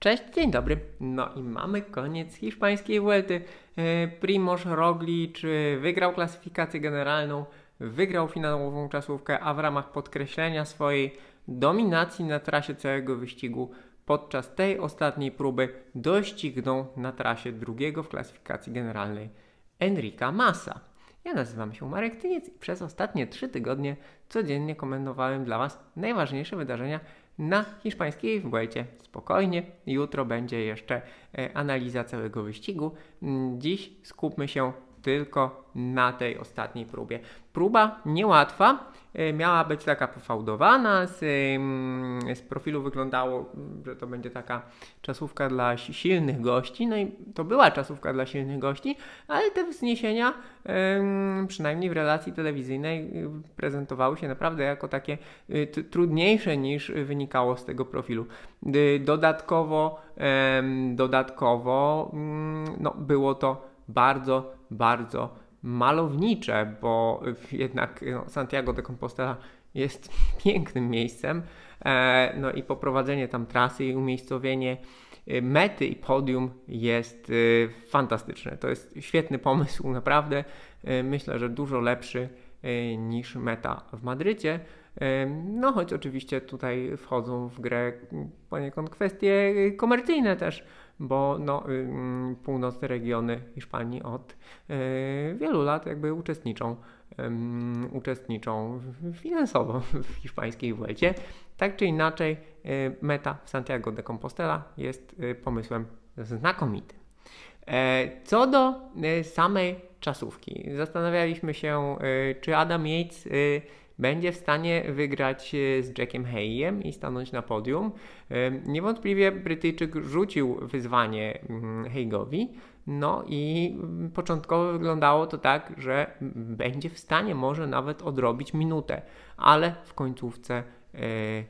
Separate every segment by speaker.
Speaker 1: Cześć, dzień dobry. No i mamy koniec hiszpańskiej Vuelty. E, Primoz Roglic wygrał klasyfikację generalną, wygrał finałową czasówkę, a w ramach podkreślenia swojej dominacji na trasie całego wyścigu podczas tej ostatniej próby doścignął na trasie drugiego w klasyfikacji generalnej Enrika Massa. Ja nazywam się Marek Tyniec i przez ostatnie trzy tygodnie codziennie komentowałem dla Was najważniejsze wydarzenia na hiszpańskiej Vuelcie. Spokojnie, jutro będzie jeszcze e, analiza całego wyścigu. Mm, Dziś skupmy się tylko na tej ostatniej próbie. Próba niełatwa, e, miała być taka pofałdowana, z, z profilu wyglądało, że to będzie taka czasówka dla si- silnych gości, no i to była czasówka dla silnych gości, ale te wzniesienia, przynajmniej w relacji telewizyjnej, y, prezentowały się naprawdę jako takie t- trudniejsze niż wynikało z tego profilu. Dodatkowo, dodatkowo mm, no, było to bardzo, bardzo malownicze, bo jednak no, Santiago de Compostela jest pięknym miejscem. E, no i poprowadzenie tam trasy i umiejscowienie y, mety i podium jest y, fantastyczne. To jest świetny pomysł, naprawdę. Myślę, że dużo lepszy niż meta w Madrycie. No, choć oczywiście tutaj wchodzą w grę poniekąd kwestie komercyjne też, bo no, północne regiony Hiszpanii od y, wielu lat jakby uczestniczą, uczestniczą finansowo w hiszpańskiej Vuelcie. Tak czy inaczej, y, meta w Santiago de Compostela jest y, pomysłem znakomitym. E, Co do e, samej czasówki, zastanawialiśmy się, e, czy Adam Yates e, będzie w stanie wygrać e, z Jackiem Hayem i stanąć na podium. Niewątpliwie Brytyjczyk rzucił wyzwanie mm, Hayegowi, no i mm, początkowo wyglądało to tak, że będzie w stanie może nawet odrobić minutę, ale w końcówce e,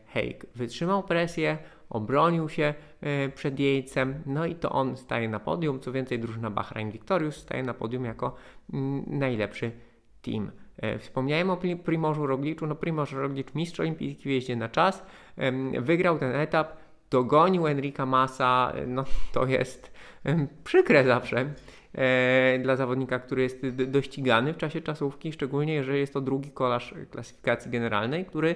Speaker 1: Haig wytrzymał presję, obronił się e, przed Jejcem, no i to on staje na podium. Co więcej, drużyna Bahrain Victorious staje na podium jako mm, najlepszy team. E, Wspomniałem o Pri- Primorzu Rogliczu. No Primoż Roglic, mistrz olimpijski w jeździe na czas, wygrał ten etap, dogonił Enrika Massa. E, No to jest przykre zawsze e, dla zawodnika, który jest dościgany w czasie czasówki, szczególnie jeżeli jest to drugi kolarz klasyfikacji generalnej, który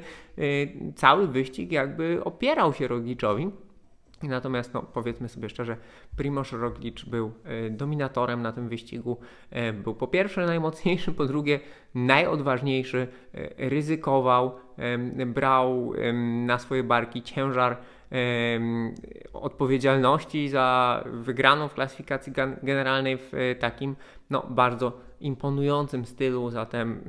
Speaker 1: cały wyścig jakby opierał się Rogliczowi. Natomiast no, powiedzmy sobie szczerze, Primoz Roglic był e, dominatorem na tym wyścigu. E, był po pierwsze najmocniejszy, po drugie najodważniejszy, e, ryzykował, brał na swoje barki ciężar odpowiedzialności za wygraną w klasyfikacji generalnej w takim no, bardzo imponującym stylu, zatem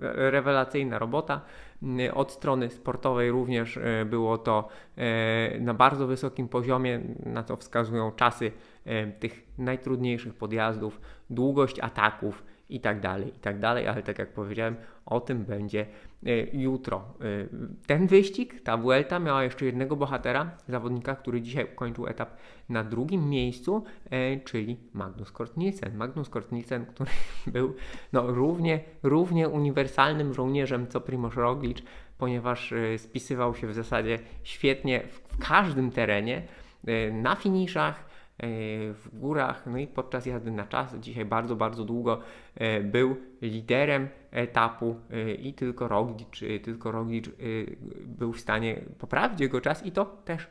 Speaker 1: rewelacyjna robota. Mm, Od strony sportowej również e, było to e, na bardzo wysokim poziomie, na co wskazują czasy e, tych najtrudniejszych podjazdów, długość ataków i tak dalej, i tak dalej, ale tak jak powiedziałem, o tym będzie e, jutro. E, Ten wyścig, ta Vuelta miała jeszcze jednego bohatera, zawodnika, który dzisiaj ukończył etap na drugim miejscu, e, czyli Magnus Kort Nielsen. Magnus Kort Nielsen, który był no, równie, równie uniwersalnym żołnierzem co Primoz Roglic, ponieważ spisywał się w zasadzie świetnie w, każdym terenie, na finiszach, w górach, no i podczas jazdy na czas. Dzisiaj bardzo, bardzo długo e, był liderem etapu e, i tylko Roglic, e, tylko Roglic e, był w stanie poprawić jego czas i to też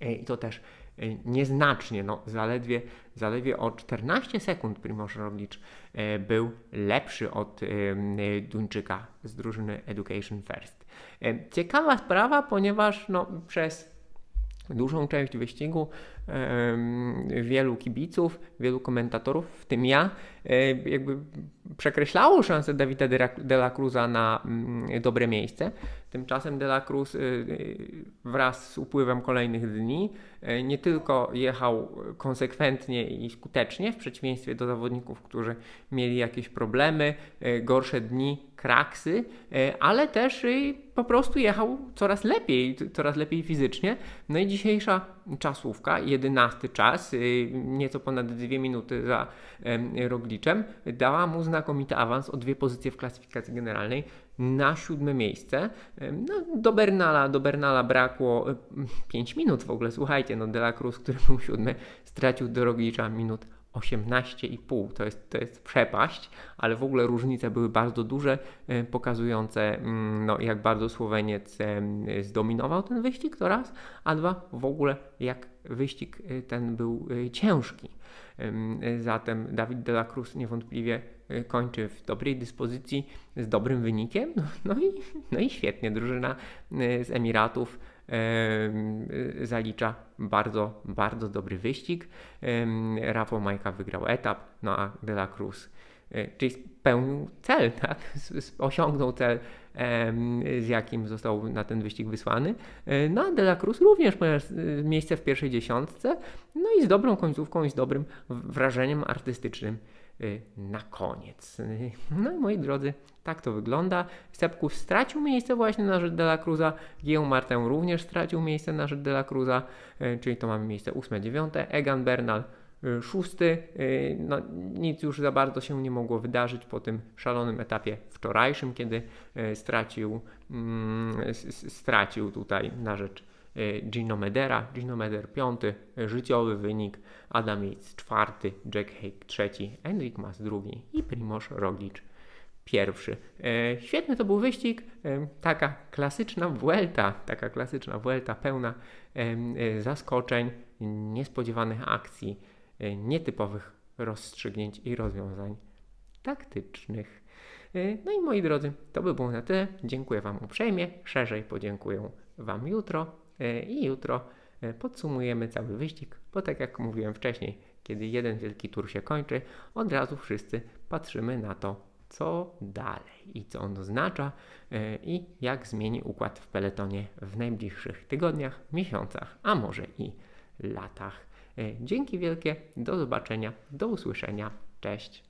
Speaker 1: E, i to też e, nieznacznie, no, zaledwie, zaledwie o 14 sekund Primoz Roglic e, był lepszy od e, e, Duńczyka z drużyny Education First. E, Ciekawa sprawa, ponieważ no, przez dużą część wyścigu wielu kibiców, wielu komentatorów, w tym ja, jakby przekreślało szansę Dawida de, la Cruza na mm, dobre miejsce. Tymczasem de la Cruz y, y, wraz z upływem kolejnych dni y, nie tylko jechał konsekwentnie i skutecznie, w przeciwieństwie do zawodników, którzy mieli jakieś problemy, gorsze dni, kraksy, ale też po prostu jechał coraz lepiej, coraz lepiej fizycznie. No i dzisiejsza czasówka, jedenasty czas, y, nieco ponad dwie minuty za em, Rogliczem, dała mu znakomity awans o dwie pozycje w klasyfikacji generalnej. na siódme miejsce. No, do Bernala, do Bernala brakło 5 minut w ogóle. Słuchajcie, no Delacruz, który był siódmy, stracił do Roglicza minut 18,5 to jest, to jest przepaść, ale w ogóle różnice były bardzo duże, e, pokazujące mm, no, jak bardzo Słoweniec zdominował ten wyścig, to raz, a dwa w ogóle jak wyścig e, ten był e, ciężki. Zatem Dawid de la Cruz niewątpliwie kończy w dobrej dyspozycji, z dobrym wynikiem, no, i, no i świetnie, drużyna z Emiratów zalicza bardzo, bardzo dobry wyścig. Rafał Majka wygrał etap, no a De La Cruz e, czyli spełnił cel, tak? osiągnął cel, z jakim został na ten wyścig wysłany. E, no a De La Cruz również miejsce w pierwszej dziesiątce, no i z dobrą końcówką i z dobrym wrażeniem artystycznym Y, na koniec. Y, no i moi drodzy, tak to wygląda. Sepkus stracił miejsce właśnie na rzecz De La Cruza, Martin również stracił miejsce na rzecz De La Cruza, y, czyli to mamy miejsce 8-9, Egan Bernal szósty. No, nic już za bardzo się nie mogło wydarzyć po tym szalonym etapie wczorajszym, kiedy stracił, mm, stracił tutaj na rzecz Y, Gino Medera, Gino Meder piąty, życiowy wynik, Adam Yates czwarty, Jack Hake trzeci, Enric Mas drugi i Primoz Roglic pierwszy. E, świetny to był wyścig, taka klasyczna Vuelta, taka klasyczna Vuelta pełna zaskoczeń, niespodziewanych akcji, nietypowych rozstrzygnięć i rozwiązań taktycznych. No i moi drodzy, to by było na tyle. Dziękuję Wam uprzejmie. Szerzej podziękuję Wam jutro. E, i jutro e, podsumujemy cały wyścig, bo tak jak mówiłem wcześniej, kiedy jeden wielki tur się kończy, od razu wszyscy patrzymy na to, co dalej i co on oznacza e, i jak zmieni układ w peletonie w najbliższych tygodniach, miesiącach, a może i latach. Dzięki wielkie, do zobaczenia, do usłyszenia, cześć.